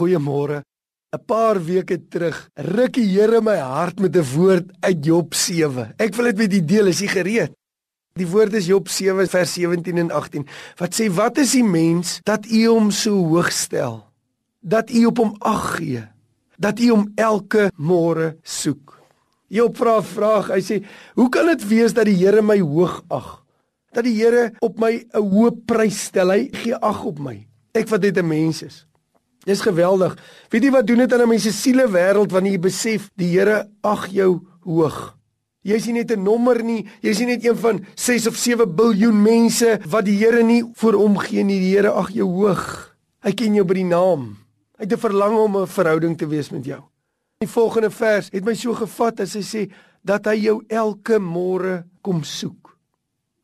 Goeiemôre. 'n Paar weke terug ruk die Here my hart met 'n woord uit Job 7. Ek wil dit met u deel, is jy gereed? Die woord is Job 7 vers 17 en 18 wat sê wat is die mens dat u hom so hoog stel? Dat u op hom ag gee? Dat u hom elke môre soek? Job vra 'n vraag. Hy sê, "Hoe kan dit wees dat die Here my hoog ag? Dat die Here op my 'n hoë prys stel? Hy gee ag op my. Ek wat net 'n mens is." Dis geweldig. Weet jy wat doen dit aan 'n mens se siele wêreld wanneer jy besef die Here ag jou hoog? Jy is nie net 'n nommer nie, jy is nie net een van 6 of 7 miljard mense wat die Here nie vir hom gee nie. Die Here ag jou hoog. Hy ken jou by die naam. Hy het 'n verlang om 'n verhouding te wees met jou. Die volgende vers het my so gevat as hy sê dat hy jou elke môre kom soek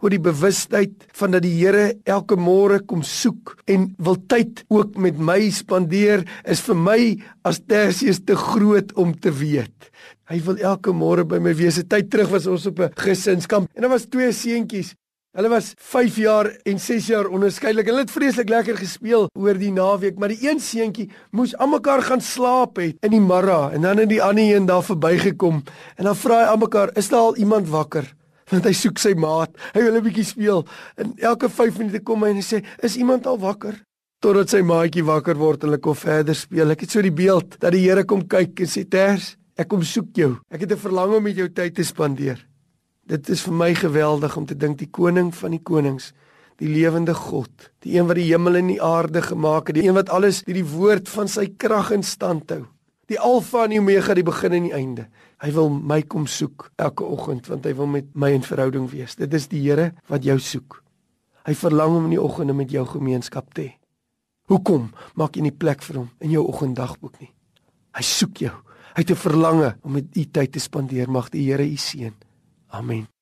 oor die bewustheid van dat die Here elke môre kom soek en wil tyd ook met my spandeer is vir my as Tersius te groot om te weet. Hy wil elke môre by my wees. 'n Tyd terug was ons op 'n gesinskamp en daar was twee seentjies. Hulle was 5 jaar en 6 jaar onderskeidelik. Hulle het vreeslik lekker gespeel oor die naweek, maar die een seentjie moes almekaar gaan slaap het in die môre en dan het die ander een daar verbygekom en dan vra hy almekaar, "Is daar al iemand wakker?" Want hy soek sy maat. Hy wil 'n bietjie speel. En elke 5 minute kom hy en hy sê, "Is iemand al wakker?" Totdat sy maatjie wakker word en hulle kom verder speel. Ek het so die beeld dat die Here kom kyk en sê, "Ters, ek kom soek jou. Ek het 'n verlang om met jou tyd te spandeer." Dit is vir my geweldig om te dink die koning van die konings, die lewende God, die een wat die hemel en die aarde gemaak het, die een wat alles deur die woord van sy krag in stand hou die alfa en die omega die begin en die einde. Hy wil my kom soek elke oggend want hy wil met my in verhouding wees. Dit is die Here wat jou soek. Hy verlang om in die oggende met jou gemeenskap te hê. Hoekom maak jy nie plek vir hom in jou oggenddagboek nie? Hy soek jou. Hy het 'n verlange om met u tyd te spandeer. Mag die Here u seën. Amen.